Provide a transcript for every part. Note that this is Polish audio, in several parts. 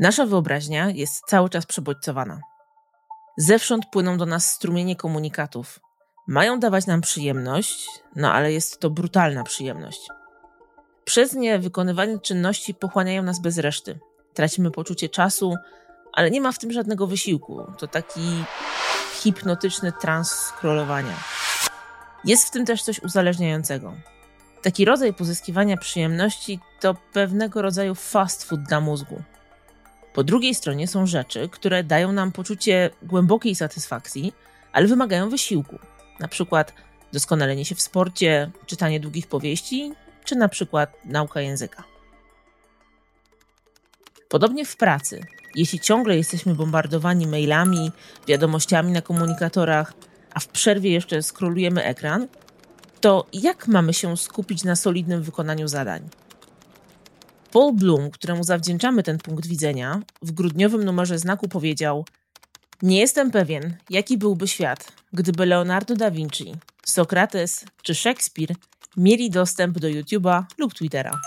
Nasza wyobraźnia jest cały czas przebodźcowana. Zewsząd płyną do nas strumienie komunikatów. Mają dawać nam przyjemność, no ale jest to brutalna przyjemność. Przez nie wykonywanie czynności pochłaniają nas bez reszty. Tracimy poczucie czasu, ale nie ma w tym żadnego wysiłku. To taki hipnotyczny trans scrollowania. Jest w tym też coś uzależniającego. Taki rodzaj pozyskiwania przyjemności to pewnego rodzaju fast food dla mózgu. Po drugiej stronie są rzeczy, które dają nam poczucie głębokiej satysfakcji, ale wymagają wysiłku. Na przykład doskonalenie się w sporcie, czytanie długich powieści, czy na przykład nauka języka. Podobnie w pracy. Jeśli ciągle jesteśmy bombardowani mailami, wiadomościami na komunikatorach, a w przerwie jeszcze skrolujemy ekran, to jak mamy się skupić na solidnym wykonaniu zadań? Paul Bloom, któremu zawdzięczamy ten punkt widzenia, w grudniowym numerze znaku powiedział: Nie jestem pewien, jaki byłby świat, gdyby Leonardo da Vinci, Sokrates czy Szekspir mieli dostęp do YouTube'a lub Twittera.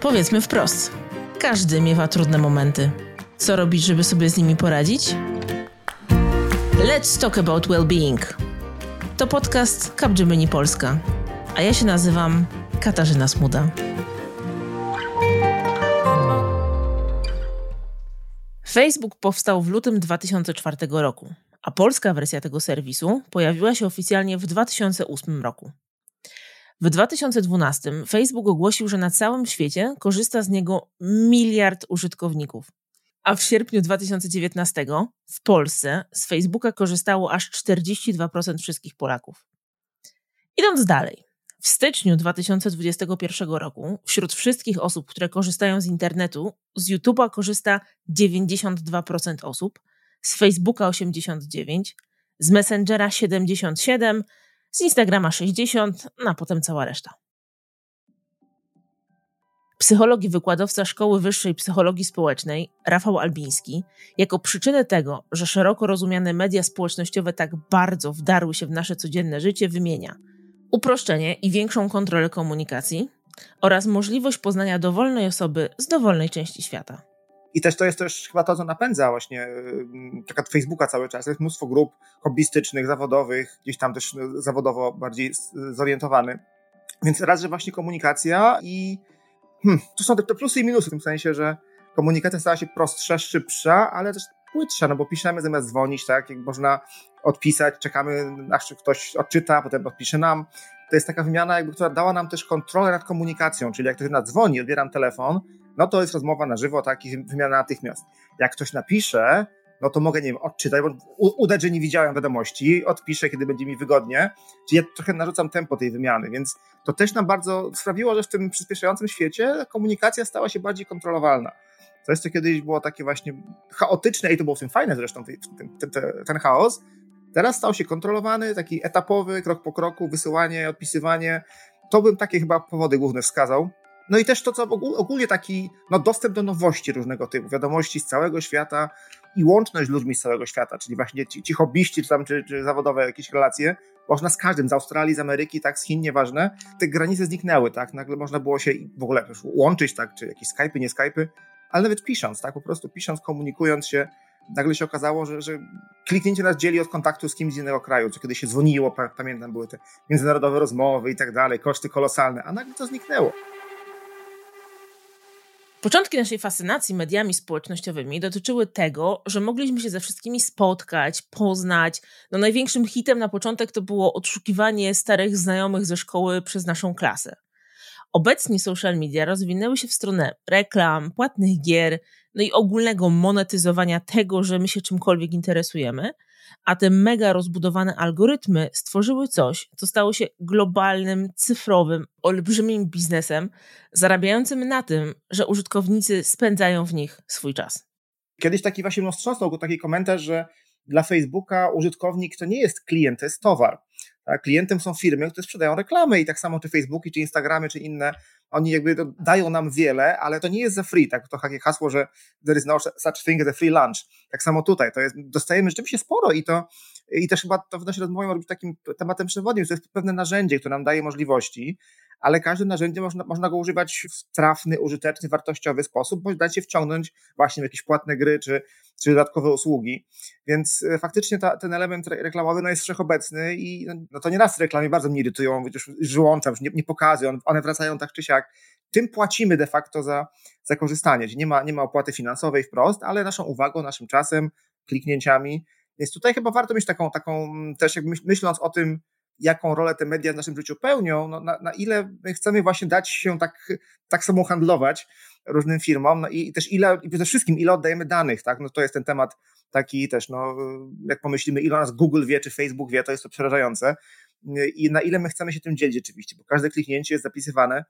Powiedzmy wprost: każdy miewa trudne momenty. Co robić, żeby sobie z nimi poradzić? Let's talk about well-being. To podcast Capgemini Polska, a ja się nazywam Katarzyna Smuda. Facebook powstał w lutym 2004 roku, a polska wersja tego serwisu pojawiła się oficjalnie w 2008 roku. W 2012 Facebook ogłosił, że na całym świecie korzysta z niego miliard użytkowników. A w sierpniu 2019 w Polsce z Facebooka korzystało aż 42% wszystkich Polaków. Idąc dalej, w styczniu 2021 roku wśród wszystkich osób, które korzystają z internetu, z YouTube'a korzysta 92% osób, z Facebooka 89%, z Messengera 77%, z Instagrama 60%, no a potem cała reszta psycholog i wykładowca Szkoły Wyższej Psychologii Społecznej, Rafał Albiński, jako przyczynę tego, że szeroko rozumiane media społecznościowe tak bardzo wdarły się w nasze codzienne życie, wymienia uproszczenie i większą kontrolę komunikacji oraz możliwość poznania dowolnej osoby z dowolnej części świata. I też to jest też chyba to, co napędza właśnie taka Facebooka cały czas. Jest mnóstwo grup hobbystycznych, zawodowych, gdzieś tam też zawodowo bardziej zorientowany. Więc raz, że właśnie komunikacja i hmm, tu są te, te plusy i minusy w tym sensie, że komunikacja stała się prostsza, szybsza, ale też płytsza, no bo piszemy zamiast dzwonić, tak, jak można odpisać, czekamy, aż ktoś odczyta, potem odpisze nam. To jest taka wymiana, jakby, która dała nam też kontrolę nad komunikacją, czyli jak ktoś nadzwoni, odbieram telefon, no to jest rozmowa na żywo, tak, i wymiana natychmiast. Jak ktoś napisze, no to mogę, nie wiem, odczytać, udać, że nie widziałem wiadomości, odpiszę, kiedy będzie mi wygodnie. Czyli ja trochę narzucam tempo tej wymiany, więc to też nam bardzo sprawiło, że w tym przyspieszającym świecie komunikacja stała się bardziej kontrolowalna. To jest to kiedyś było takie właśnie chaotyczne i to było w tym fajne zresztą, ten, ten, ten, ten chaos. Teraz stał się kontrolowany, taki etapowy, krok po kroku, wysyłanie, odpisywanie. To bym takie chyba powody główne wskazał. No i też to, co ogólnie taki no, dostęp do nowości różnego typu, wiadomości z całego świata, i łączność z ludźmi z całego świata, czyli właśnie ci, ci hobbyści, czy, tam, czy, czy zawodowe jakieś relacje, można z każdym, z Australii, z Ameryki, tak, z Chin, nieważne, te granice zniknęły, tak, nagle można było się w ogóle łączyć, tak, czy jakieś Skype'y, nie Skype'y, ale nawet pisząc, tak, po prostu pisząc, komunikując się, nagle się okazało, że, że kliknięcie nas dzieli od kontaktu z kimś z innego kraju, co kiedyś się dzwoniło, pamiętam, były te międzynarodowe rozmowy i tak dalej, koszty kolosalne, a nagle to zniknęło. Początki naszej fascynacji mediami społecznościowymi dotyczyły tego, że mogliśmy się ze wszystkimi spotkać, poznać. No największym hitem na początek to było odszukiwanie starych znajomych ze szkoły przez naszą klasę. Obecnie social media rozwinęły się w stronę reklam, płatnych gier, no i ogólnego monetyzowania tego, że my się czymkolwiek interesujemy – a te mega rozbudowane algorytmy stworzyły coś, co stało się globalnym, cyfrowym, olbrzymim biznesem, zarabiającym na tym, że użytkownicy spędzają w nich swój czas. Kiedyś taki właśnie roztrząsnął go taki komentarz, że dla Facebooka użytkownik to nie jest klient, to jest towar. Tak? Klientem są firmy, które sprzedają reklamy i tak samo czy Facebooki, czy Instagramy, czy inne oni jakby dają nam wiele, ale to nie jest za free, tak? To takie hasło, że there is no such thing as a free lunch. Tak samo tutaj, to jest, dostajemy rzeczywiście sporo i to, i też chyba to w naszej rozmowie może być takim tematem przewodnim, to jest pewne narzędzie, które nam daje możliwości, ale każde narzędzie można, można go używać w trafny, użyteczny, wartościowy sposób, bądź dać się wciągnąć właśnie w jakieś płatne gry czy, czy dodatkowe usługi. Więc e, faktycznie ta, ten element reklamowy no, jest wszechobecny i no, no to nieraz reklamy bardzo mnie irytują, już wyłączam, już nie, nie pokazują, one wracają tak czy siak. Tym płacimy de facto za, za korzystanie. Nie ma, nie ma opłaty finansowej wprost, ale naszą uwagą, naszym czasem, kliknięciami. Więc tutaj chyba warto mieć taką, taką też jakby myśląc o tym, jaką rolę te media w naszym życiu pełnią, no na, na ile my chcemy właśnie dać się tak, tak samo handlować różnym firmom, no i, i też ile, i przede wszystkim ile oddajemy danych, tak, no to jest ten temat taki też, no jak pomyślimy, ile nas Google wie, czy Facebook wie, to jest to przerażające. I na ile my chcemy się tym dzielić rzeczywiście, bo każde kliknięcie jest zapisywane,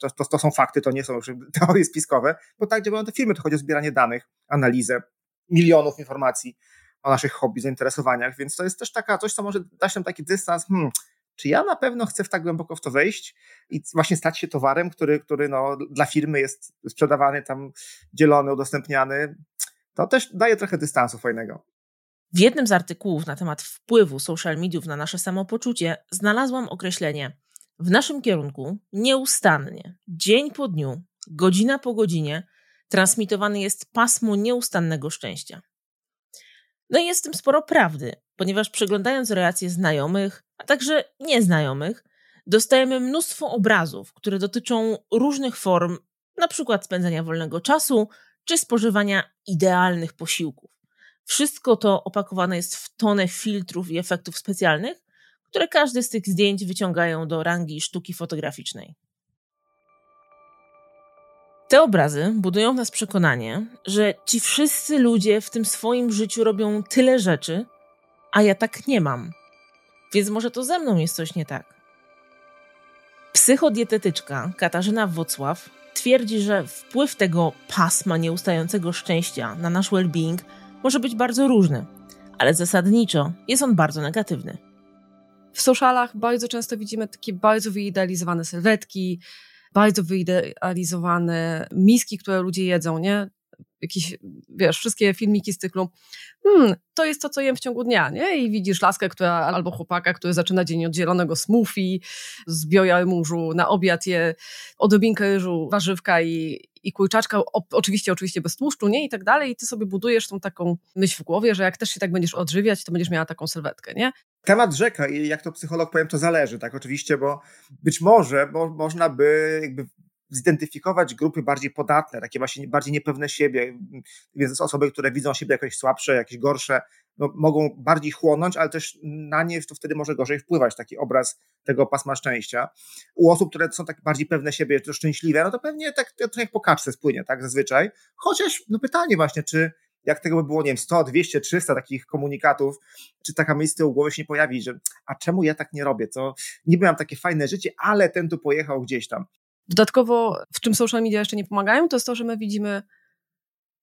to, to, to są fakty, to nie są teorie spiskowe, bo tak działają te firmy, to chodzi o zbieranie danych, analizę, milionów informacji, o naszych hobby, zainteresowaniach, więc to jest też taka coś, co może dać nam taki dystans, hmm, czy ja na pewno chcę w tak głęboko w to wejść i właśnie stać się towarem, który, który no, dla firmy jest sprzedawany, tam dzielony, udostępniany, to też daje trochę dystansu fajnego. W jednym z artykułów na temat wpływu social mediów na nasze samopoczucie znalazłam określenie w naszym kierunku nieustannie, dzień po dniu, godzina po godzinie transmitowany jest pasmo nieustannego szczęścia. No i jest w tym sporo prawdy, ponieważ przeglądając relacje znajomych, a także nieznajomych, dostajemy mnóstwo obrazów, które dotyczą różnych form, na przykład spędzania wolnego czasu czy spożywania idealnych posiłków. Wszystko to opakowane jest w tonę filtrów i efektów specjalnych, które każdy z tych zdjęć wyciągają do rangi sztuki fotograficznej. Te obrazy budują w nas przekonanie, że ci wszyscy ludzie w tym swoim życiu robią tyle rzeczy, a ja tak nie mam. Więc może to ze mną jest coś nie tak. Psychodietetyczka Katarzyna Wocław twierdzi, że wpływ tego pasma nieustającego szczęścia na nasz well-being może być bardzo różny, ale zasadniczo jest on bardzo negatywny. W socialach bardzo często widzimy takie bardzo wyidealizowane sylwetki, bardzo wyidealizowane miski, które ludzie jedzą, nie? Jakieś, wiesz, wszystkie filmiki z cyklu hmm, to jest to, co jem w ciągu dnia, nie? I widzisz laskę, która, albo chłopaka, który zaczyna dzień od zielonego smoothie z biojałmurzu, na obiad je odrobinkę ryżu, warzywka i, i kurczaczka, o, oczywiście, oczywiście bez tłuszczu, nie? I tak dalej. I ty sobie budujesz tą taką myśl w głowie, że jak też się tak będziesz odżywiać, to będziesz miała taką sylwetkę, nie? Temat rzeka i jak to psycholog powiem, to zależy, tak oczywiście, bo być może bo można by jakby zidentyfikować grupy bardziej podatne, takie właśnie bardziej niepewne siebie, więc osoby, które widzą siebie jakoś słabsze, jakieś gorsze, no, mogą bardziej chłonąć, ale też na nie to wtedy może gorzej wpływać, taki obraz tego pasma szczęścia. U osób, które są tak bardziej pewne siebie, to szczęśliwe, no to pewnie tak trochę jak po kaczce spłynie, tak, zazwyczaj. Chociaż, no pytanie właśnie, czy jak tego by było, nie wiem, 100, 200, 300 takich komunikatów, czy taka z tyłu głowy się nie pojawi, że a czemu ja tak nie robię, to niby mam takie fajne życie, ale ten tu pojechał gdzieś tam. Dodatkowo, w czym social media jeszcze nie pomagają, to jest to, że my widzimy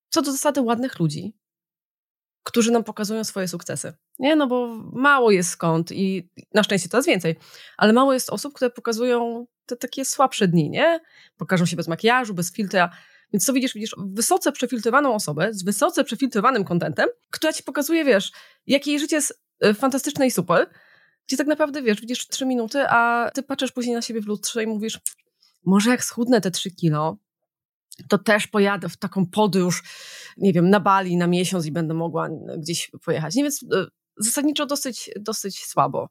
co do zasady ładnych ludzi, którzy nam pokazują swoje sukcesy. Nie, no bo mało jest skąd i na szczęście coraz więcej, ale mało jest osób, które pokazują te takie słabsze dni, nie? Pokażą się bez makijażu, bez filtra. Więc co widzisz? Widzisz wysoce przefiltrowaną osobę z wysoce przefiltrowanym kontentem, która ci pokazuje, wiesz, jakie jej życie jest e, fantastyczne i super, gdzie tak naprawdę, wiesz, widzisz trzy minuty, a ty patrzysz później na siebie w lustrze i mówisz, może jak schudnę te trzy kilo, to też pojadę w taką podróż, nie wiem, na Bali na miesiąc i będę mogła gdzieś pojechać. Nie, więc e, zasadniczo dosyć, dosyć słabo.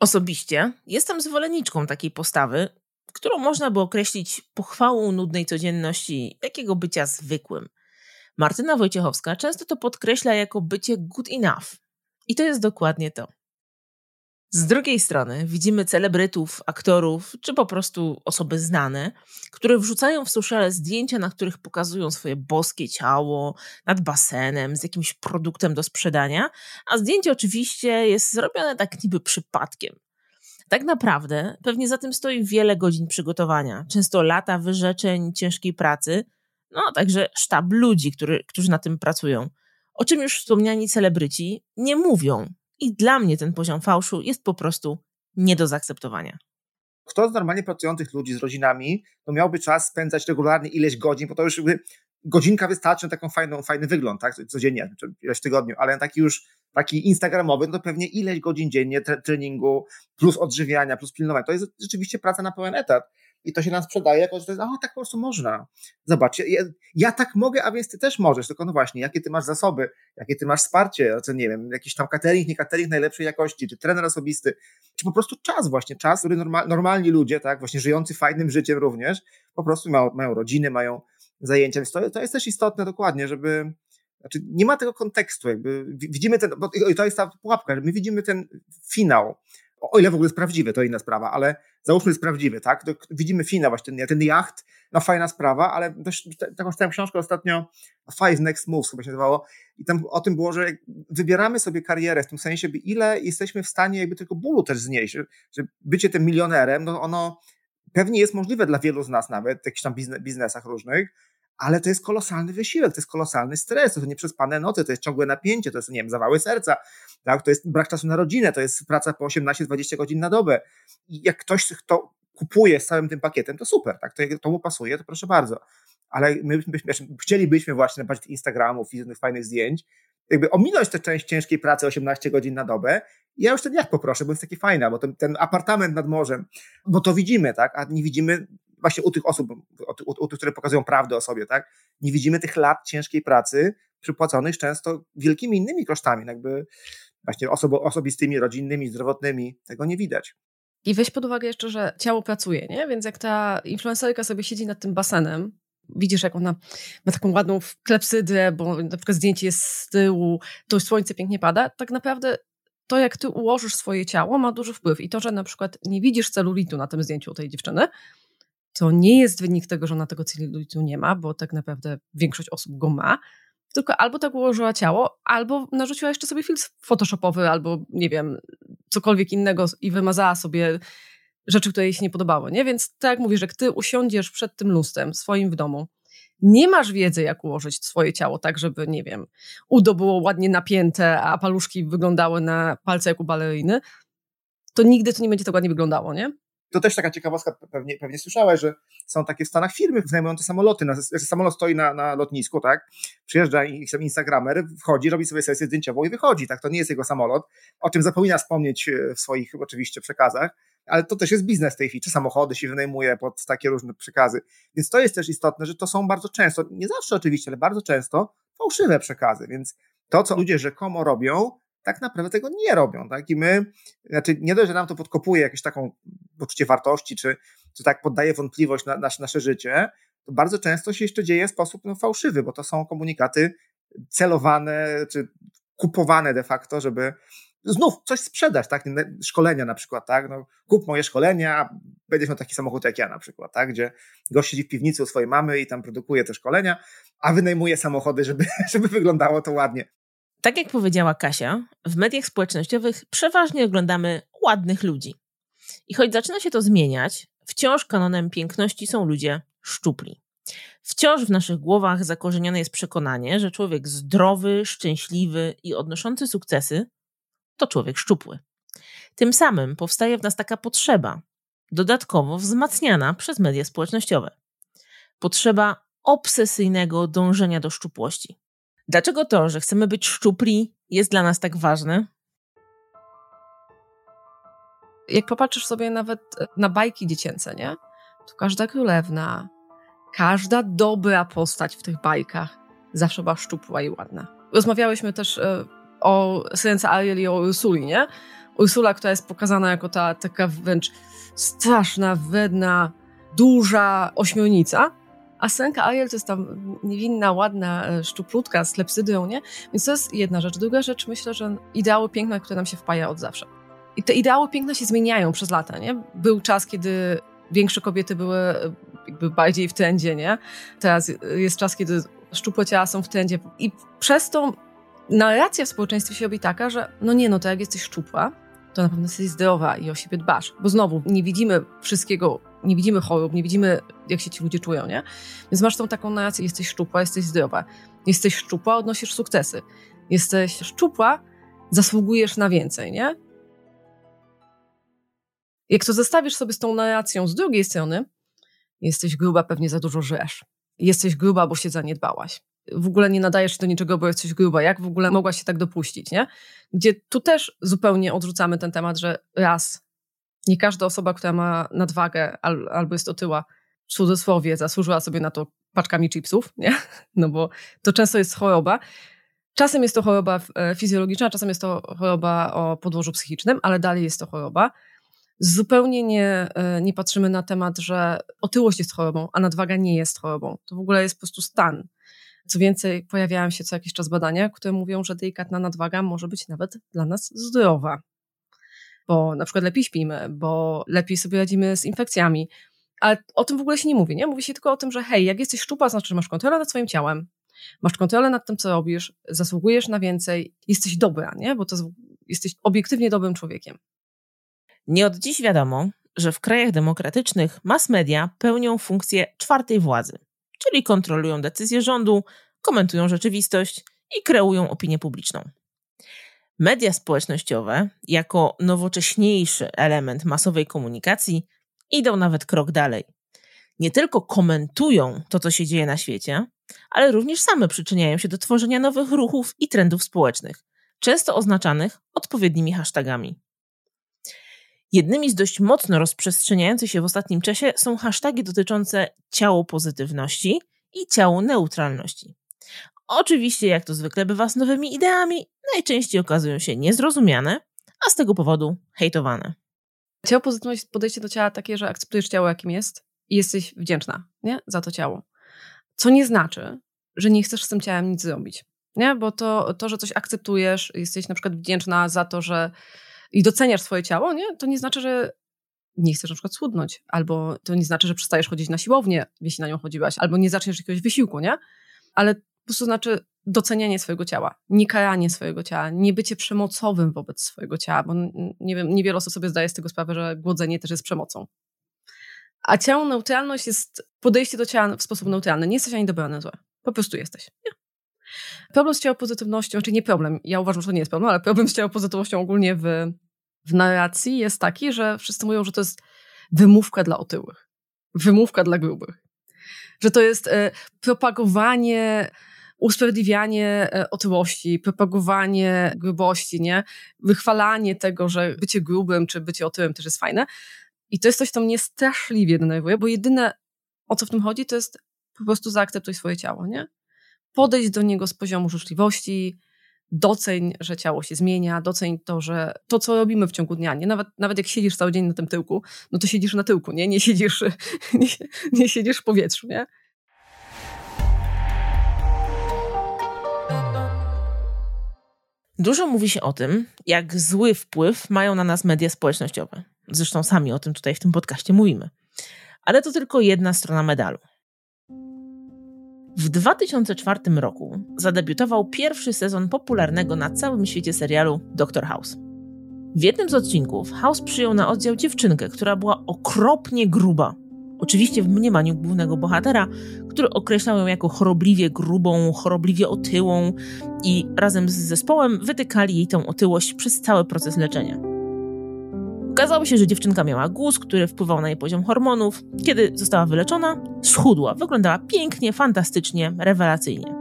Osobiście jestem zwolenniczką takiej postawy, którą można by określić pochwałą nudnej codzienności, jakiego bycia zwykłym. Martyna Wojciechowska często to podkreśla jako bycie good enough. I to jest dokładnie to. Z drugiej strony widzimy celebrytów, aktorów, czy po prostu osoby znane, które wrzucają w sociale zdjęcia, na których pokazują swoje boskie ciało nad basenem z jakimś produktem do sprzedania, a zdjęcie oczywiście jest zrobione tak niby przypadkiem. Tak naprawdę pewnie za tym stoi wiele godzin przygotowania, często lata wyrzeczeń, ciężkiej pracy, no a także sztab ludzi, który, którzy na tym pracują. O czym już wspomniani celebryci nie mówią, i dla mnie ten poziom fałszu jest po prostu nie do zaakceptowania. Kto z normalnie pracujących ludzi z rodzinami no miałby czas spędzać regularnie ileś godzin, bo to już jakby godzinka wystarczy na taką fajną, fajny wygląd, tak, codziennie, czy w tygodniu, ale taki już, taki instagramowy, no to pewnie ileś godzin dziennie treningu, plus odżywiania, plus pilnowania, to jest rzeczywiście praca na pełen etat. I to się nam sprzedaje jako, że to jest, o, tak po prostu można. Zobaczcie, ja, ja, tak mogę, a więc ty też możesz, tylko no właśnie, jakie ty masz zasoby, jakie ty masz wsparcie, co nie wiem, jakiś tam catering, nie catering najlepszej jakości, czy trener osobisty, czy po prostu czas właśnie, czas, który normal, normalni ludzie, tak, właśnie żyjący fajnym życiem również, po prostu mają, mają rodziny, mają zajęcia, więc to, to jest też istotne dokładnie, żeby, znaczy nie ma tego kontekstu, jakby widzimy ten, bo to jest ta pułapka, że my widzimy ten finał, o ile w ogóle jest prawdziwy, to inna sprawa, ale załóżmy jest prawdziwy, tak? Widzimy finał właśnie, ten, ten jacht, no fajna sprawa, ale też taką czytałem książkę ostatnio, Five Next Moves chyba się nazywało, i tam o tym było, że wybieramy sobie karierę w tym sensie, ile jesteśmy w stanie jakby tylko bólu też znieść, że, że bycie tym milionerem, no ono pewnie jest możliwe dla wielu z nas nawet, w jakichś tam biznesach różnych, ale to jest kolosalny wysiłek, to jest kolosalny stres, to nie przespane noce, to jest ciągłe napięcie, to jest, nie wiem, zawały serca, tak? to jest brak czasu na rodzinę, to jest praca po 18-20 godzin na dobę. I jak ktoś to kupuje z całym tym pakietem, to super, tak? to, to mu pasuje, to proszę bardzo. Ale my byśmy, chcielibyśmy właśnie na bazie Instagramów i innych fajnych zdjęć, jakby ominąć tę część ciężkiej pracy 18 godzin na dobę ja już ten jak poproszę, bo jest taki fajny, bo ten, ten apartament nad morzem, bo to widzimy, tak, a nie widzimy właśnie u tych osób, u, u, tych, które pokazują prawdę o sobie, tak, nie widzimy tych lat ciężkiej pracy przypłaconych często wielkimi innymi kosztami, jakby właśnie osobo, osobistymi, rodzinnymi, zdrowotnymi, tego nie widać. I weź pod uwagę jeszcze, że ciało pracuje, nie? Więc jak ta influencerka sobie siedzi nad tym basenem, widzisz, jak ona ma taką ładną klepsydrę, bo na przykład zdjęcie jest z tyłu, to słońce pięknie pada, tak naprawdę to, jak ty ułożysz swoje ciało, ma duży wpływ. I to, że na przykład nie widzisz celulitu na tym zdjęciu tej dziewczyny, to nie jest wynik tego, że ona tego celulitu nie ma, bo tak naprawdę większość osób go ma, tylko albo tak ułożyła ciało, albo narzuciła jeszcze sobie filtr photoshopowy, albo nie wiem, cokolwiek innego i wymazała sobie rzeczy, które jej się nie podobały, nie? Więc tak jak mówisz, że ty usiądziesz przed tym lustrem swoim w domu, nie masz wiedzy, jak ułożyć swoje ciało tak, żeby, nie wiem, udo było ładnie napięte, a paluszki wyglądały na palce jak u baleriny, to nigdy to nie będzie tak ładnie wyglądało, nie? To też taka ciekawostka, pewnie, pewnie słyszałeś, że są takie w Stanach firmy wynajmujące samoloty. Na, samolot stoi na, na lotnisku, tak? Przyjeżdża Instagramer, wchodzi, robi sobie sesję zdjęciową i wychodzi, tak? To nie jest jego samolot, o czym zapomina wspomnieć e, w swoich oczywiście przekazach, ale to też jest biznes tej chwili, czy samochody się wynajmuje pod takie różne przekazy. Więc to jest też istotne, że to są bardzo często, nie zawsze oczywiście, ale bardzo często fałszywe przekazy, więc to, co ludzie rzekomo robią, tak naprawdę tego nie robią. Tak? I my, znaczy nie dość, że nam to podkopuje jakieś taką poczucie wartości, czy, czy tak poddaje wątpliwość na, na nasze życie, to bardzo często się jeszcze dzieje w sposób no, fałszywy, bo to są komunikaty celowane, czy kupowane de facto, żeby znów coś sprzedać, tak? Szkolenia na przykład, tak? No, kup moje szkolenia, będziesz miał taki samochód jak ja na przykład, tak? Gdzie gość siedzi w piwnicy u swojej mamy i tam produkuje te szkolenia, a wynajmuje samochody, żeby, żeby wyglądało to ładnie. Tak jak powiedziała Kasia, w mediach społecznościowych przeważnie oglądamy ładnych ludzi. I choć zaczyna się to zmieniać, wciąż kanonem piękności są ludzie szczupli. Wciąż w naszych głowach zakorzenione jest przekonanie, że człowiek zdrowy, szczęśliwy i odnoszący sukcesy to człowiek szczupły. Tym samym powstaje w nas taka potrzeba, dodatkowo wzmacniana przez media społecznościowe. Potrzeba obsesyjnego dążenia do szczupłości. Dlaczego to, że chcemy być szczupli, jest dla nas tak ważne? Jak popatrzysz sobie nawet na bajki dziecięce, nie? To każda królewna, każda dobra postać w tych bajkach zawsze była szczupła i ładna. Rozmawiałyśmy też e, o Sence Ariel i o Ursuli, nie? Ursula, która jest pokazana jako ta taka wręcz straszna, wredna, duża ośmiornica, a Senka Ariel to jest tam niewinna, ładna e, szczuplutka z klepsydrą, nie? Więc to jest jedna rzecz. Druga rzecz, myślę, że ideały piękna, które nam się wpaja od zawsze. I te ideały piękna się zmieniają przez lata, nie? Był czas, kiedy większe kobiety były jakby bardziej w trendzie, nie? Teraz jest czas, kiedy szczupłe ciała są w trendzie i przez to narracja w społeczeństwie się robi taka, że no nie, no to jak jesteś szczupła, to na pewno jesteś zdrowa i o siebie dbasz. Bo znowu, nie widzimy wszystkiego, nie widzimy chorób, nie widzimy, jak się ci ludzie czują, nie? Więc masz tą taką narrację, jesteś szczupła, jesteś zdrowa. Jesteś szczupła, odnosisz sukcesy. Jesteś szczupła, zasługujesz na więcej, nie? Jak to zestawisz sobie z tą narracją z drugiej strony, jesteś gruba, pewnie za dużo żresz. jesteś gruba, bo się zaniedbałaś. W ogóle nie nadajesz się do niczego, bo jesteś gruba. Jak w ogóle mogłaś się tak dopuścić, nie? Gdzie tu też zupełnie odrzucamy ten temat, że raz, nie każda osoba, która ma nadwagę al, albo jest otyła, w cudzysłowie, zasłużyła sobie na to paczkami chipsów, nie? No bo to często jest choroba. Czasem jest to choroba e, fizjologiczna, czasem jest to choroba o podłożu psychicznym, ale dalej jest to choroba. Zupełnie nie, e, nie patrzymy na temat, że otyłość jest chorobą, a nadwaga nie jest chorobą. To w ogóle jest po prostu stan. Co więcej, pojawiają się co jakiś czas badania, które mówią, że delikatna nadwaga może być nawet dla nas zdrowa. Bo na przykład lepiej śpimy, bo lepiej sobie radzimy z infekcjami. Ale o tym w ogóle się nie mówi, nie? Mówi się tylko o tym, że hej, jak jesteś szczupła, znaczy, że masz kontrolę nad swoim ciałem, masz kontrolę nad tym, co robisz, zasługujesz na więcej, jesteś dobra, nie? Bo to jesteś obiektywnie dobrym człowiekiem. Nie od dziś wiadomo, że w krajach demokratycznych mass media pełnią funkcję czwartej władzy, czyli kontrolują decyzje rządu, komentują rzeczywistość i kreują opinię publiczną. Media społecznościowe, jako nowocześniejszy element masowej komunikacji, idą nawet krok dalej. Nie tylko komentują to, co się dzieje na świecie, ale również same przyczyniają się do tworzenia nowych ruchów i trendów społecznych, często oznaczanych odpowiednimi hashtagami. Jednymi z dość mocno rozprzestrzeniających się w ostatnim czasie są hasztagi dotyczące ciało pozytywności i ciało neutralności. Oczywiście, jak to zwykle bywa z nowymi ideami, najczęściej okazują się niezrozumiane, a z tego powodu hejtowane. Ciało pozytywność podejście do ciała takie, że akceptujesz ciało, jakim jest i jesteś wdzięczna nie? za to ciało. Co nie znaczy, że nie chcesz z tym ciałem nic zrobić. Nie? Bo to, to, że coś akceptujesz, jesteś na przykład wdzięczna za to, że i doceniasz swoje ciało, nie? to nie znaczy, że nie chcesz na przykład schudnąć, albo to nie znaczy, że przestajesz chodzić na siłownię, jeśli na nią chodziłaś, albo nie zaczniesz jakiegoś wysiłku, nie? Ale po prostu znaczy docenianie swojego ciała, nie karanie swojego ciała, nie bycie przemocowym wobec swojego ciała, bo nie wiem, niewiele osób sobie zdaje z tego sprawę, że głodzenie też jest przemocą. A ciało neutralność jest podejście do ciała w sposób neutralny. Nie jesteś ani dobra, ani złe. Po prostu jesteś. Nie. Problem z ciałopozytywnością, czyli nie problem, ja uważam, że to nie jest problem, ale problem z ciałopozytywnością ogólnie w, w narracji jest taki, że wszyscy mówią, że to jest wymówka dla otyłych. Wymówka dla grubych. Że to jest e, propagowanie usprawiedliwianie e, otyłości, propagowanie grubości, nie? Wychwalanie tego, że bycie grubym czy bycie otyłym też jest fajne. I to jest coś, co mnie straszliwie denerwuje, bo jedyne o co w tym chodzi, to jest po prostu zaakceptuj swoje ciało, nie? Podejdź do niego z poziomu życzliwości, doceń, że ciało się zmienia, doceń to, że to, co robimy w ciągu dnia, nie? Nawet, nawet jak siedzisz cały dzień na tym tyłku, no to siedzisz na tyłku, nie? Nie siedzisz, nie, nie siedzisz w powietrzu, nie? Dużo mówi się o tym, jak zły wpływ mają na nas media społecznościowe. Zresztą sami o tym tutaj w tym podcaście mówimy. Ale to tylko jedna strona medalu. W 2004 roku zadebiutował pierwszy sezon popularnego na całym świecie serialu Doctor House. W jednym z odcinków House przyjął na oddział dziewczynkę, która była okropnie gruba. Oczywiście w mniemaniu głównego bohatera, który określał ją jako chorobliwie grubą, chorobliwie otyłą i razem z zespołem wytykali jej tę otyłość przez cały proces leczenia. Okazało się, że dziewczynka miała guz, który wpływał na jej poziom hormonów. Kiedy została wyleczona, schudła. Wyglądała pięknie, fantastycznie, rewelacyjnie.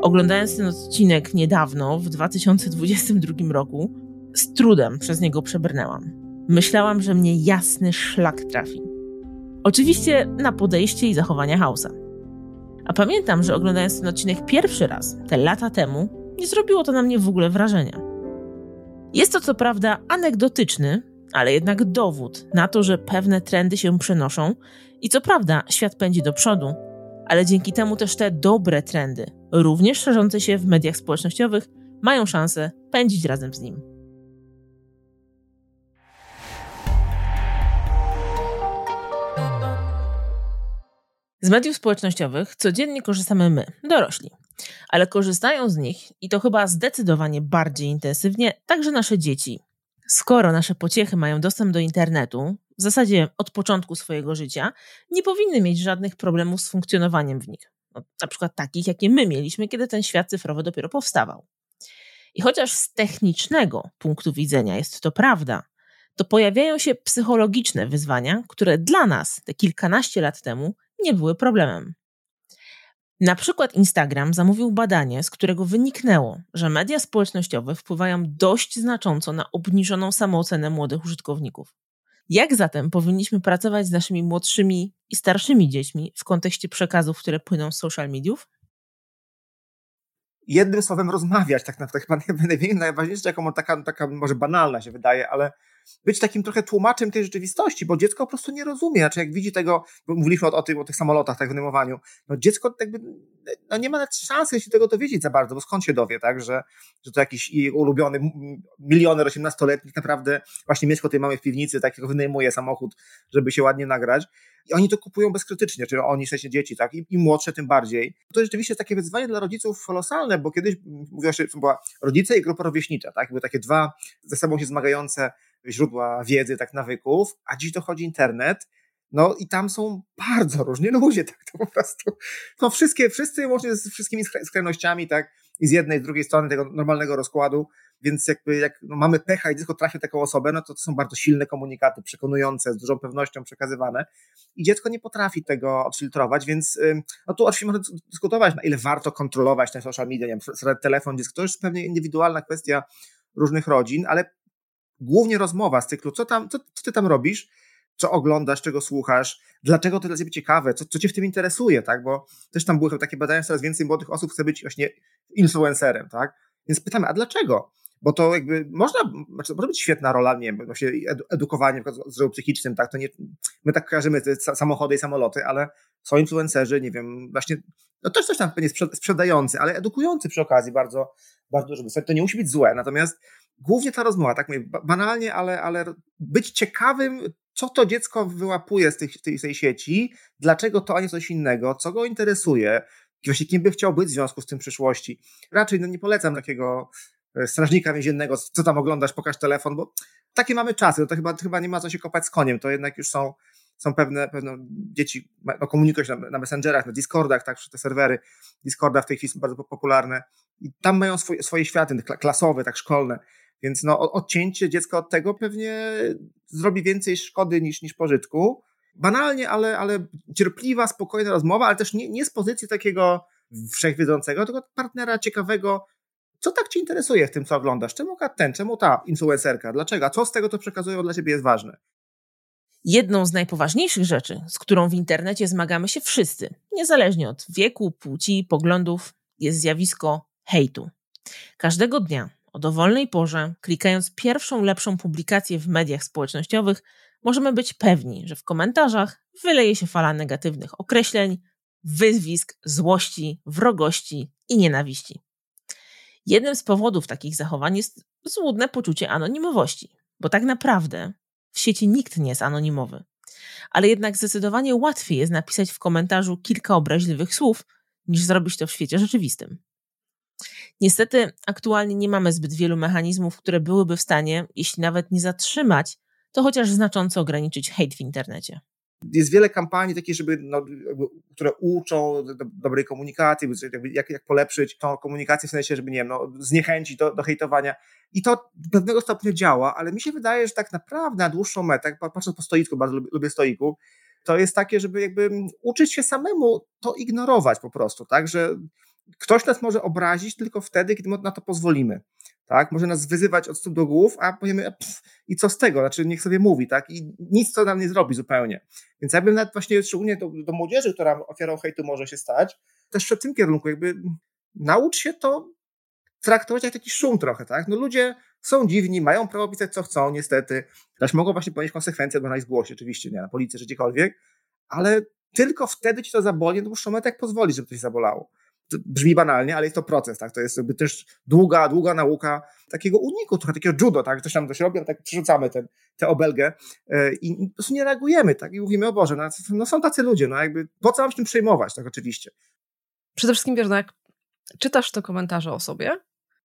Oglądając ten odcinek niedawno, w 2022 roku, z trudem przez niego przebrnęłam. Myślałam, że mnie jasny szlak trafi. Oczywiście na podejście i zachowania Hausa. A pamiętam, że oglądając ten odcinek pierwszy raz, te lata temu, nie zrobiło to na mnie w ogóle wrażenia. Jest to co prawda anegdotyczny, ale jednak dowód na to, że pewne trendy się przenoszą i co prawda świat pędzi do przodu, ale dzięki temu też te dobre trendy, również szerzące się w mediach społecznościowych, mają szansę pędzić razem z nim. Z mediów społecznościowych codziennie korzystamy my, dorośli, ale korzystają z nich i to chyba zdecydowanie bardziej intensywnie także nasze dzieci. Skoro nasze pociechy mają dostęp do internetu, w zasadzie od początku swojego życia, nie powinny mieć żadnych problemów z funkcjonowaniem w nich. No, na przykład takich, jakie my mieliśmy, kiedy ten świat cyfrowy dopiero powstawał. I chociaż z technicznego punktu widzenia jest to prawda, to pojawiają się psychologiczne wyzwania, które dla nas te kilkanaście lat temu nie były problemem. Na przykład Instagram zamówił badanie, z którego wyniknęło, że media społecznościowe wpływają dość znacząco na obniżoną samoocenę młodych użytkowników. Jak zatem powinniśmy pracować z naszymi młodszymi i starszymi dziećmi w kontekście przekazów, które płyną z social mediów? Jednym słowem rozmawiać, tak naprawdę chyba najważniejsza, jaką taka, taka może banalna się wydaje, ale być takim trochę tłumaczem tej rzeczywistości, bo dziecko po prostu nie rozumie. Znaczy, jak widzi tego, bo mówiliśmy o, o, tych, o tych samolotach, tak, wynajmowaniu, no dziecko jakby, no nie ma nawet szansy się tego dowiedzieć za bardzo, bo skąd się dowie, tak, że, że to jakiś ulubiony milioner osiemnastoletnik naprawdę właśnie mieszka tej małej w piwnicy, takiego wynajmuje samochód, żeby się ładnie nagrać. I oni to kupują bezkrytycznie, czyli oni, w sensie dzieci, tak, i, młodsze tym bardziej. To rzeczywiście jest takie wyzwanie dla rodziców kolosalne, bo kiedyś mówiło się, była rodzice i grupa rówieśnicza, tak, były takie dwa ze sobą się zmagające źródła wiedzy, tak nawyków, a dziś dochodzi internet, no i tam są bardzo różni ludzie, tak to po prostu, no wszystkie, wszyscy łącznie z wszystkimi skrajnościami, tak, i z jednej, z drugiej strony tego normalnego rozkładu, więc jakby jak no mamy pecha i tylko trafia taką osobę, no to to są bardzo silne komunikaty, przekonujące, z dużą pewnością przekazywane i dziecko nie potrafi tego odfiltrować, więc no tu oczywiście można dyskutować, na ile warto kontrolować ten social media, nie wiem, telefon dziecka, to już pewnie indywidualna kwestia różnych rodzin, ale głównie rozmowa z cyklu, co tam, co, co ty tam robisz, co oglądasz, czego słuchasz, dlaczego to dla ciebie ciekawe, co, co cię w tym interesuje, tak, bo też tam były takie badania, coraz więcej młodych osób chce być właśnie influencerem, tak, więc pytamy, a dlaczego? Bo to jakby można, znaczy może być świetna rola, nie wiem, właśnie edukowanie na zdrowiu psychicznym, tak, to nie, my tak kojarzymy te samochody i samoloty, ale są influencerzy, nie wiem, właśnie, no też coś tam pewnie sprzedający, ale edukujący przy okazji bardzo, bardzo dużo. To nie musi być złe, natomiast głównie ta rozmowa, tak mówię, banalnie, ale, ale być ciekawym, co to dziecko wyłapuje z tej, tej, tej sieci, dlaczego to, a nie coś innego, co go interesuje, właśnie kim by chciał być w związku z tym przyszłości. Raczej no, nie polecam takiego e, strażnika więziennego, co tam oglądasz, pokaż telefon, bo takie mamy czasy, no to chyba, chyba nie ma co się kopać z koniem, to jednak już są, są pewne, pewne dzieci no, komunikują się na, na messengerach, na Discordach, tak, te serwery Discorda w tej chwili są bardzo popularne i tam mają swoje, swoje światy klasowe, tak szkolne, więc no, odcięcie dziecka od tego pewnie zrobi więcej szkody niż, niż pożytku. Banalnie, ale, ale cierpliwa, spokojna rozmowa, ale też nie, nie z pozycji takiego wszechwiedzącego, tylko partnera ciekawego, co tak Cię interesuje w tym, co oglądasz? Czemu ten, czemu ta influencerka? Dlaczego? A co z tego, co przekazują dla Ciebie jest ważne? Jedną z najpoważniejszych rzeczy, z którą w internecie zmagamy się wszyscy, niezależnie od wieku, płci, poglądów, jest zjawisko hejtu. Każdego dnia o dowolnej porze, klikając pierwszą lepszą publikację w mediach społecznościowych, możemy być pewni, że w komentarzach wyleje się fala negatywnych określeń, wyzwisk, złości, wrogości i nienawiści. Jednym z powodów takich zachowań jest złudne poczucie anonimowości, bo tak naprawdę w sieci nikt nie jest anonimowy. Ale jednak zdecydowanie łatwiej jest napisać w komentarzu kilka obraźliwych słów, niż zrobić to w świecie rzeczywistym. Niestety, aktualnie nie mamy zbyt wielu mechanizmów, które byłyby w stanie, jeśli nawet nie zatrzymać, to chociaż znacząco ograniczyć hejt w internecie. Jest wiele kampanii takich, żeby, no, które uczą do, dobrej komunikacji, jak, jak polepszyć tą komunikację w sensie, żeby nie wiem, no, zniechęcić do, do hejtowania. I to do pewnego stopnia działa, ale mi się wydaje, że tak naprawdę na dłuższą metę, patrząc po stoisku, bardzo lubię, lubię stoików, to jest takie, żeby jakby uczyć się samemu to ignorować po prostu, tak, że ktoś nas może obrazić tylko wtedy, kiedy na to pozwolimy. Tak? Może nas wyzywać od stóp do głów, a powiemy, pff, i co z tego? Znaczy, niech sobie mówi, tak? I nic to nam nie zrobi zupełnie. Więc ja bym nawet właśnie, szczególnie do, do młodzieży, która ofiarą hejtu może się stać, też w tym kierunku, jakby naucz się to traktować jak taki szum trochę, tak? No ludzie są dziwni, mają prawo pisać co chcą, niestety. Też mogą właśnie ponieść konsekwencje, bo na ich oczywiście, nie, na policję czy gdziekolwiek, ale tylko wtedy ci to zaboli, no bo tak pozwoli, żeby to się zabolało brzmi banalnie, ale jest to proces, tak? To jest jakby też długa, długa nauka takiego uniku, trochę takiego judo, tak? Coś tam coś robi, tak przerzucamy ten, tę obelgę e, i po prostu nie reagujemy, tak? I mówimy, o Boże, no, no są tacy ludzie, no jakby po co mam się tym przejmować, tak oczywiście. Przede wszystkim, wiesz, no jak czytasz te komentarze o sobie,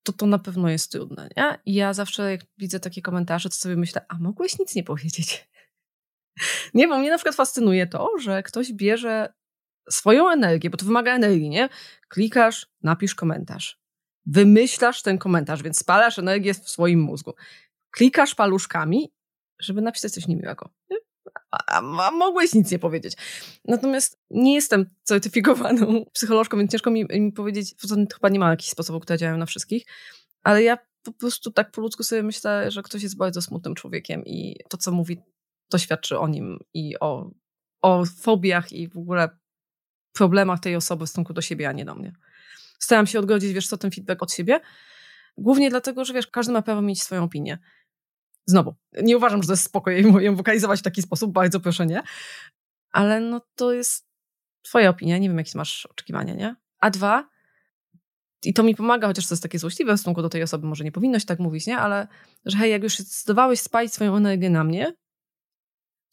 to to na pewno jest trudne, nie? I ja zawsze, jak widzę takie komentarze, to sobie myślę, a mogłeś nic nie powiedzieć. Nie, bo mnie na przykład fascynuje to, że ktoś bierze swoją energię, bo to wymaga energii, nie? Klikasz, napisz komentarz. Wymyślasz ten komentarz, więc spalasz energię w swoim mózgu. Klikasz paluszkami, żeby napisać coś niemiłego. Nie? a, a, mogłeś nic nie powiedzieć. Natomiast nie jestem certyfikowaną psycholożką, więc ciężko mi, mi powiedzieć, chyba nie ma jakichś sposobów, które działają na wszystkich, ale ja po prostu tak po ludzku sobie myślę, że ktoś jest bardzo smutnym człowiekiem i to, co mówi, to świadczy o nim i o, o fobiach i w ogóle problemach tej osoby w stosunku do siebie, a nie do mnie. Staram się odgodzić, wiesz co, ten feedback od siebie, głównie dlatego, że wiesz, każdy ma prawo mieć swoją opinię. Znowu, nie uważam, że to jest spokojnie ją wokalizować w taki sposób, bardzo proszę nie, ale no to jest twoja opinia, nie wiem jakie masz oczekiwania, nie? A dwa, i to mi pomaga, chociaż to jest takie złośliwe w stosunku do tej osoby, może nie powinnoś tak mówić, nie? Ale, że hej, jak już zdecydowałeś spalić swoją energię na mnie,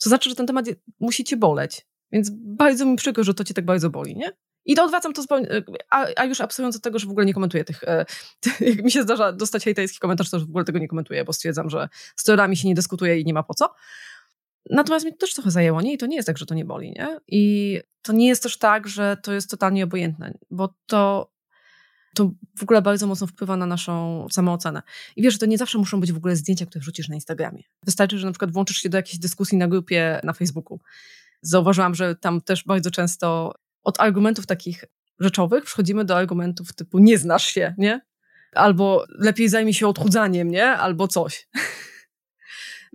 to znaczy, że ten temat musi cię boleć. Więc bardzo mi przykro, że to cię tak bardzo boli, nie? I to odwracam to zupełnie, a, a już abstrahując od tego, że w ogóle nie komentuję tych, e, jak mi się zdarza dostać hejterski komentarz, to w ogóle tego nie komentuję, bo stwierdzam, że z teoriami się nie dyskutuje i nie ma po co. Natomiast mi to też trochę zajęło, nie? I to nie jest tak, że to nie boli, nie? I to nie jest też tak, że to jest totalnie obojętne, bo to to w ogóle bardzo mocno wpływa na naszą samoocenę. I wiesz, że to nie zawsze muszą być w ogóle zdjęcia, które wrzucisz na Instagramie. Wystarczy, że na przykład włączysz się do jakiejś dyskusji na grupie na Facebooku. Zauważyłam, że tam też bardzo często od argumentów takich rzeczowych przechodzimy do argumentów typu nie znasz się, nie? Albo lepiej zajmij się odchudzaniem, nie? Albo coś.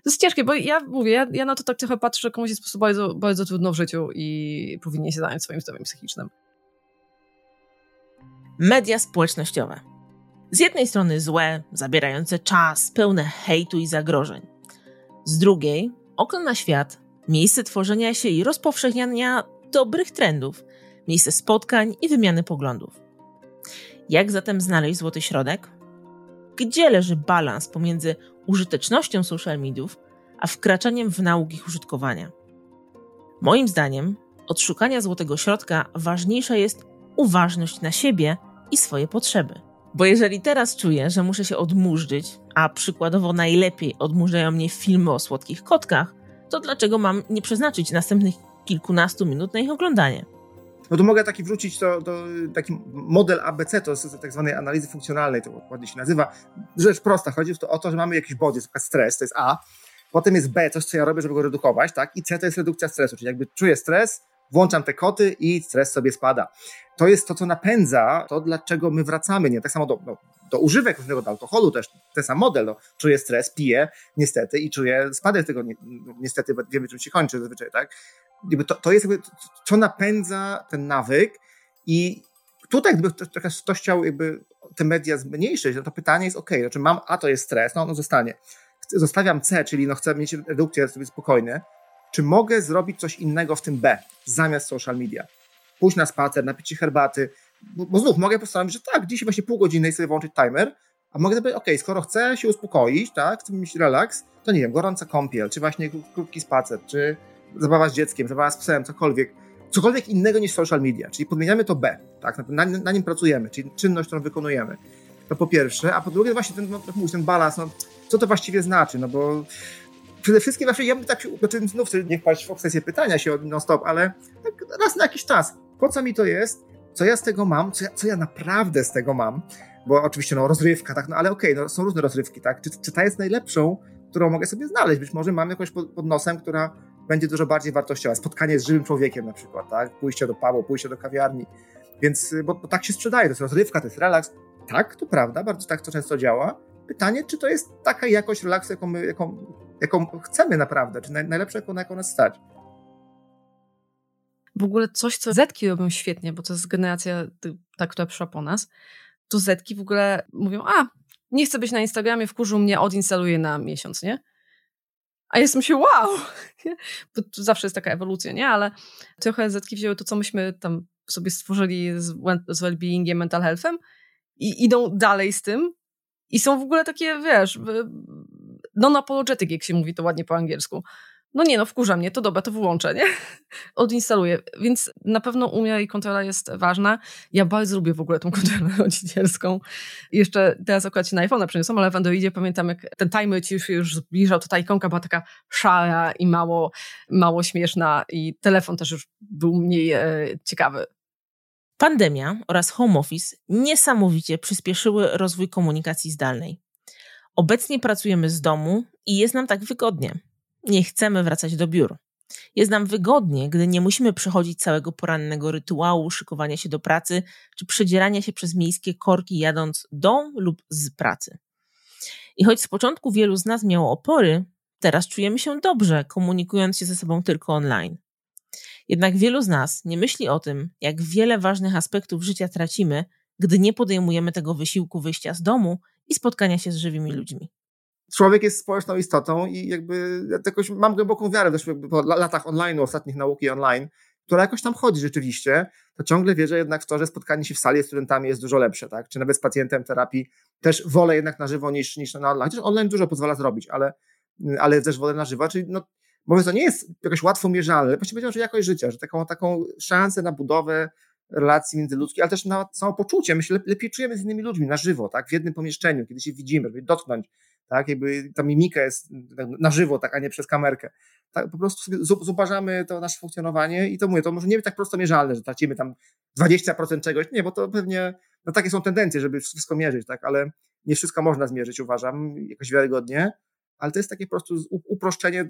To jest ciężkie, bo ja mówię, ja, ja na to tak trochę patrzę, że komuś jest po prostu bardzo, bardzo trudno w życiu i powinien się zająć swoim zdrowiem psychicznym media społecznościowe. Z jednej strony złe, zabierające czas, pełne hejtu i zagrożeń. Z drugiej okno na świat, miejsce tworzenia się i rozpowszechniania dobrych trendów, miejsce spotkań i wymiany poglądów. Jak zatem znaleźć złoty środek? Gdzie leży balans pomiędzy użytecznością social mediów, a wkraczaniem w nauk ich użytkowania? Moim zdaniem, od szukania złotego środka ważniejsza jest uważność na siebie i swoje potrzeby. Bo jeżeli teraz czuję, że muszę się odmurzyć, a przykładowo najlepiej odmurzają mnie filmy o słodkich kotkach, to dlaczego mam nie przeznaczyć następnych kilkunastu minut na ich oglądanie? No to mogę taki wrzucić to, to taki model ABC, to jest tak zwanej analizy funkcjonalnej, to ładnie się nazywa. Rzecz prosta, chodzi o to, że mamy jakiś bodziec, stres, to jest A, potem jest B, coś co ja robię, żeby go redukować, tak? I C to jest redukcja stresu, czyli jakby czuję stres, włączam te koty i stres sobie spada. To jest to, co napędza to, dlaczego my wracamy. Nie tak samo do, do, do używek różnego, do alkoholu też, ten sam model. No. Czuję stres, piję niestety i czuję spadek tego, ni niestety wiemy czym się kończy zazwyczaj, tak? to, to jest jakby, co napędza ten nawyk i tutaj gdyby ktoś, ktoś chciał jakby te media zmniejszyć, no to pytanie jest ok, znaczy mam A to jest stres, no no zostanie. Zostawiam C, czyli no chcę mieć redukcję sobie spokojny, czy mogę zrobić coś innego w tym B zamiast social media? Pójść na spacer, napić się herbaty, bo, bo znów mogę postanowić, że tak, dzisiaj właśnie pół godziny i sobie włączyć timer, a mogę sobie, ok, skoro chcę się uspokoić, tak, chcę mieć relaks, to nie wiem, gorąca kąpiel, czy właśnie krótki spacer, czy zabawa z dzieckiem, zabawa z psem, cokolwiek, cokolwiek innego niż social media, czyli podmieniamy to B, tak, na, na nim pracujemy, czyli czynność, którą wykonujemy. To po pierwsze, a po drugie właśnie ten, no, ten balans, no, co to właściwie znaczy, no bo przede wszystkim zawsze ja bym tak, znaczy znów nie wpaść w obsesję pytania się non-stop, ale tak raz na jakiś czas, po co mi to jest, co ja z tego mam, co ja, co ja naprawdę z tego mam, bo oczywiście no rozrywka, tak, no ale okej, okay, no, są różne rozrywki, tak, czy, czy ta jest najlepszą, którą mogę sobie znaleźć, być może mam jakąś pod, pod nosem, która będzie dużo bardziej wartościowa, spotkanie z żywym człowiekiem na przykład, tak, pójście do pubu, pójście do kawiarni, więc, bo, bo tak się sprzedaje, to jest rozrywka, to jest relaks, tak, to prawda, bardzo tak to często działa, pytanie, czy to jest taka jakość relaksu, jaką, jaką, jaką chcemy naprawdę, czy naj, najlepsza, jaką, na jaką nas stać. W ogóle coś, co Zetki robią świetnie, bo to jest generacja ta, która przyszła po nas, to Zetki w ogóle mówią, a, nie chcę być na Instagramie, wkurzył mnie, odinstaluję na miesiąc, nie? A jestem się, wow! To zawsze jest taka ewolucja, nie? Ale trochę Zetki wzięły to, co myśmy tam sobie stworzyli z, z well-beingiem, mental healthem i idą dalej z tym i są w ogóle takie, wiesz, non-apologetic, jak się mówi to ładnie po angielsku. No nie, no wkurza mnie, to dobra, to wyłączę, nie? Odinstaluję. Więc na pewno umiar i kontrola jest ważna. Ja bardzo lubię w ogóle tą kontrolę rodzicielską. Jeszcze teraz akurat się na iPhone'a przeniosłam, ale w Androidzie pamiętam, jak ten timer ci już, już zbliżał, to ta ikonka była taka szara i mało, mało śmieszna i telefon też już był mniej e, ciekawy. Pandemia oraz home office niesamowicie przyspieszyły rozwój komunikacji zdalnej. Obecnie pracujemy z domu i jest nam tak wygodnie. Nie chcemy wracać do biur. Jest nam wygodnie, gdy nie musimy przechodzić całego porannego rytuału szykowania się do pracy czy przedzierania się przez miejskie korki jadąc do lub z pracy. I choć z początku wielu z nas miało opory, teraz czujemy się dobrze, komunikując się ze sobą tylko online. Jednak wielu z nas nie myśli o tym, jak wiele ważnych aspektów życia tracimy, gdy nie podejmujemy tego wysiłku wyjścia z domu i spotkania się z żywymi ludźmi. Człowiek jest społeczną istotą i jakby ja jakoś mam głęboką wiarę też po latach online, ostatnich nauki online, która jakoś tam chodzi rzeczywiście, to ciągle wierzę jednak w to, że spotkanie się w sali z studentami jest dużo lepsze, tak? Czy nawet z pacjentem terapii też wolę jednak na żywo niż, niż na online. Chociaż online dużo pozwala zrobić, ale, ale też wolę na żywo. Czyli no, może to nie jest jakoś łatwo mierzalne, ale właśnie powiedział, że jakość życia, że taką, taką szansę na budowę relacji międzyludzkich, ale też na samopoczucie. My się lepiej czujemy z innymi ludźmi na żywo, tak? W jednym pomieszczeniu, kiedy się widzimy, żeby dotknąć, tak? Jakby ta mimika jest na żywo, tak, a nie przez kamerkę. Tak, po prostu sobie zubażamy to nasze funkcjonowanie i to mówię, to może nie być tak prosto mierzalne, że tracimy tam 20% czegoś, nie, bo to pewnie, no takie są tendencje, żeby wszystko mierzyć, tak? Ale nie wszystko można zmierzyć, uważam, jakoś wiarygodnie, ale to jest takie po prostu uproszczenie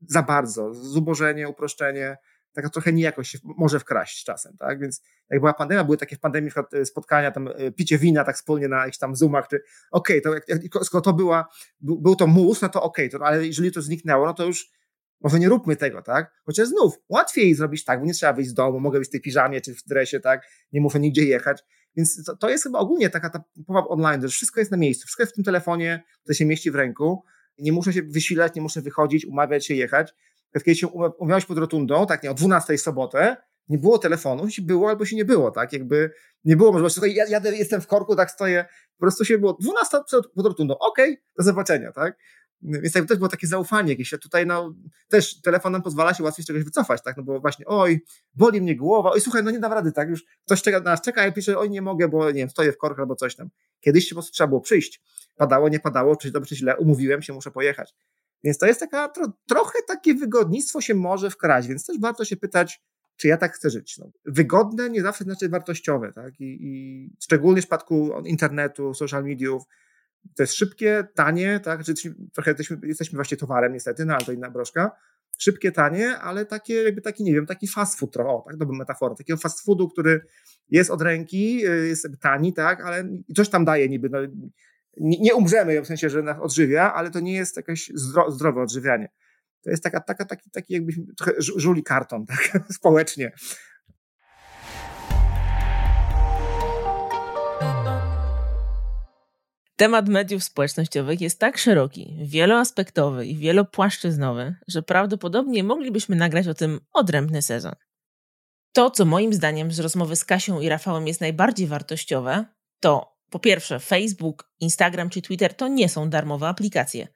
za bardzo, zubożenie, uproszczenie, taka trochę niejakość się może wkraść czasem, tak? Więc jak była pandemia, były takie w pandemii e, spotkania, tam e, picie wina tak wspólnie na jakichś tam zoomach, czy okej, okay, to jak, skoro to była, był, to mus, no to okej, okay, to, ale jeżeli to zniknęło, no to już może nie róbmy tego, tak? Chociaż znów łatwiej zrobić tak, bo nie trzeba wyjść z domu, mogę być w tej piżamie czy w dresie, tak? Nie muszę nigdzie jechać. Więc to, to jest chyba ogólnie taka ta online, że wszystko jest na miejscu, wszystko jest w tym telefonie, to się mieści w ręku. Nie muszę się wysilać, nie muszę wychodzić, umawiać się, jechać kiedy się umawiałeś pod rotundą, tak, nie, o 12 sobotę, nie było telefonu, się było albo się nie było, tak, jakby nie było możliwości, ja jadę, jestem w korku, tak stoję, po prostu się było 12 pod rotundą, okej, okay, do zobaczenia, tak. Więc tak, też było takie zaufanie jakieś, tutaj no też telefon nam pozwala się łatwiej z czegoś wycofać, tak, no bo właśnie, oj, boli mnie głowa, oj, słuchaj, no nie dam rady, tak, już ktoś czeka na nas, czeka, ja piszę, oj, nie mogę, bo nie wiem, stoję w korku albo coś tam. Kiedyś po prostu trzeba było przyjść, padało, nie padało, czy dobrze, czy źle, umówiłem się, muszę pojechać. Więc to jest taka, tro, trochę takie wygodnictwo się może wkraść, więc też warto się pytać, czy ja tak chcę żyć. No, wygodne nie zawsze znaczy wartościowe, tak? I, I, szczególnie w przypadku internetu, social mediów, to jest szybkie, tanie, tak? Czyli trochę jesteśmy, jesteśmy właśnie towarem niestety, no ale to inna broszka. Szybkie, tanie, ale takie, jakby taki, nie wiem, taki fast food trochę, o, tak, dobra metafora, takiego fast foodu, który jest od ręki, y, jest tani, tak, ale coś tam daje niby, no, nie, nie umrzemy w sensie, że nas odżywia, ale to nie jest jakieś zdro, zdrowe odżywianie. To jest taka, taka, taki, taki jakbyśmy trochę żuli karton, tak, społecznie. Temat mediów społecznościowych jest tak szeroki, wieloaspektowy i wielopłaszczyznowy, że prawdopodobnie moglibyśmy nagrać o tym odrębny sezon. To, co moim zdaniem z rozmowy z Kasią i Rafałem jest najbardziej wartościowe, to po pierwsze, Facebook, Instagram czy Twitter to nie są darmowe aplikacje.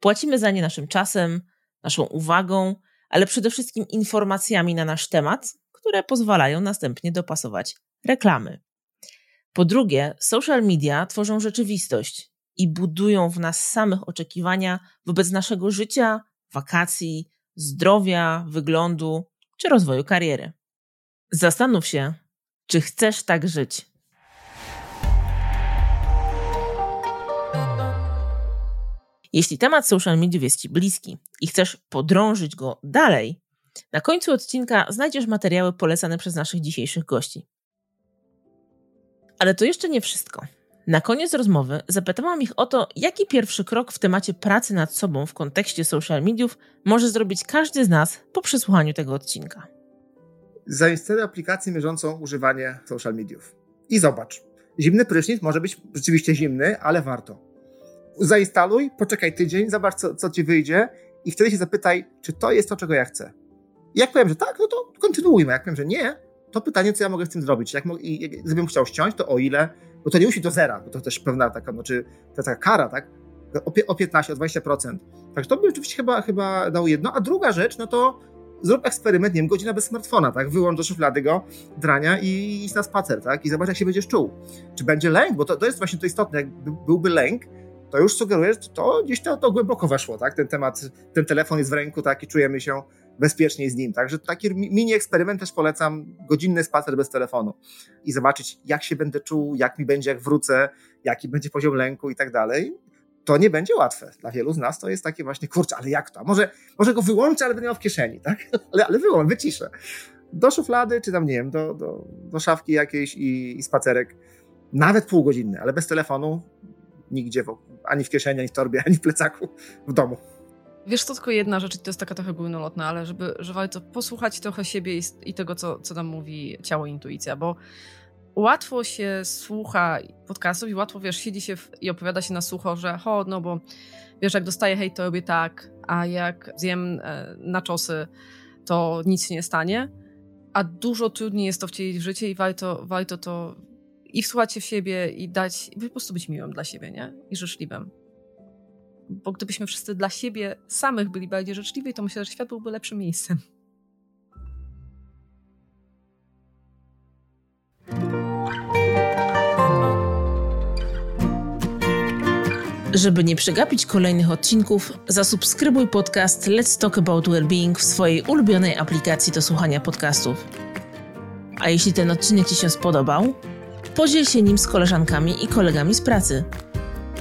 Płacimy za nie naszym czasem, naszą uwagą, ale przede wszystkim informacjami na nasz temat, które pozwalają następnie dopasować reklamy. Po drugie, social media tworzą rzeczywistość i budują w nas samych oczekiwania wobec naszego życia, wakacji, zdrowia, wyglądu czy rozwoju kariery. Zastanów się, czy chcesz tak żyć. Jeśli temat social mediów jest Ci bliski i chcesz podrążyć go dalej, na końcu odcinka znajdziesz materiały polecane przez naszych dzisiejszych gości. Ale to jeszcze nie wszystko. Na koniec rozmowy zapytałam ich o to, jaki pierwszy krok w temacie pracy nad sobą w kontekście social mediów może zrobić każdy z nas po przesłuchaniu tego odcinka. Zainstaluj aplikację mierzącą używanie social mediów. I zobacz. Zimny prysznic może być rzeczywiście zimny, ale warto zainstaluj, poczekaj tydzień, zobacz, co, co ci wyjdzie i wtedy się zapytaj, czy to jest to, czego ja chcę. I jak powiem, że tak, no to kontynuujmy. Jak powiem, że nie, to pytanie, co ja mogę z tym zrobić. Jak, i, gdybym chciał ściąć, to o ile, bo to nie musi do zera, bo to też pewna taka, no, czy to taka kara, tak? O, o 15, o 20%. Także to by oczywiście chyba, chyba dało jedno. A druga rzecz, no to zrób eksperyment, nie wiem, godzina bez smartfona, tak? Wyłącz do szuflady go, drania i idź na spacer, tak? I zobacz, jak się będziesz czuł. Czy będzie lęk, bo to, to jest właśnie to istotne. Jak byłby lęk, to już sugeruje, że to gdzieś to, to głęboko weszło, tak? Ten temat, ten telefon jest w ręku, tak? I czujemy się bezpiecznie z nim. Także taki mini eksperyment też polecam, godzinny spacer bez telefonu i zobaczyć, jak się będę czuł, jak mi będzie, jak wrócę, jaki będzie poziom lęku i tak dalej. to nie będzie łatwe. Dla wielu z nas to jest takie właśnie, kurczę, ale jak to? Może, może go wyłączę, ale będę miał w kieszeni, tak? Ale, ale wyłączę, wyciszę. Do szuflady, czy tam, nie wiem, do, do, do szafki jakiejś i, i spacerek. Nawet półgodzinny, ale bez telefonu nigdzie, ani w kieszeni, ani w torbie, ani w plecaku, w domu. Wiesz, to tylko jedna rzecz, to jest taka trochę górnolotna, ale żeby, żeby warto posłuchać trochę siebie i, i tego, co, co nam mówi ciało i intuicja, bo łatwo się słucha podcastów i łatwo, wiesz, siedzi się w, i opowiada się na sucho, że ho, no bo wiesz, jak dostaję hejt, to robię tak, a jak zjem e, na czosy, to nic się nie stanie. A dużo trudniej jest to wcielić w życie i warto, warto to i wsłuchać się w siebie i dać, i po prostu być miłym dla siebie, nie? I życzliwym. Bo gdybyśmy wszyscy dla siebie samych byli bardziej życzliwi, to myślę, że świat byłby lepszym miejscem. Żeby nie przegapić kolejnych odcinków, zasubskrybuj podcast Let's Talk About Wellbeing w swojej ulubionej aplikacji do słuchania podcastów. A jeśli ten odcinek Ci się spodobał, podziel się nim z koleżankami i kolegami z pracy.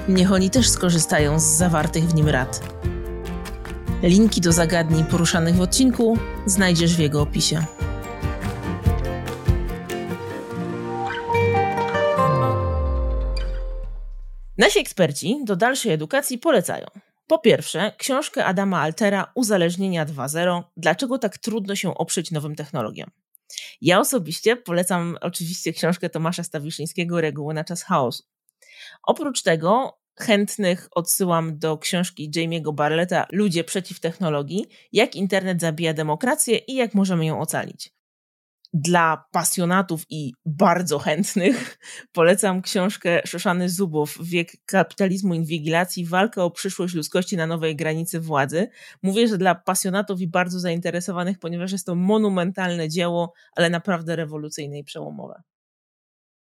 Niech oni też skorzystają z zawartych w nim rad. Linki do zagadnień poruszanych w odcinku znajdziesz w jego opisie. Nasi eksperci do dalszej edukacji polecają. Po pierwsze, książkę Adama Altera Uzależnienia 2.0 Dlaczego tak trudno się oprzeć nowym technologiom? Ja osobiście polecam oczywiście książkę Tomasza Stawiszyńskiego Reguły na czas chaosu. Oprócz tego chętnych odsyłam do książki Jamie'ego Barletta Ludzie przeciw technologii, jak internet zabija demokrację i jak możemy ją ocalić. Dla pasjonatów i bardzo chętnych polecam książkę Szoszany Zubow Wiek kapitalizmu inwigilacji Walka o przyszłość ludzkości na nowej granicy władzy. Mówię, że dla pasjonatów i bardzo zainteresowanych, ponieważ jest to monumentalne dzieło, ale naprawdę rewolucyjne i przełomowe.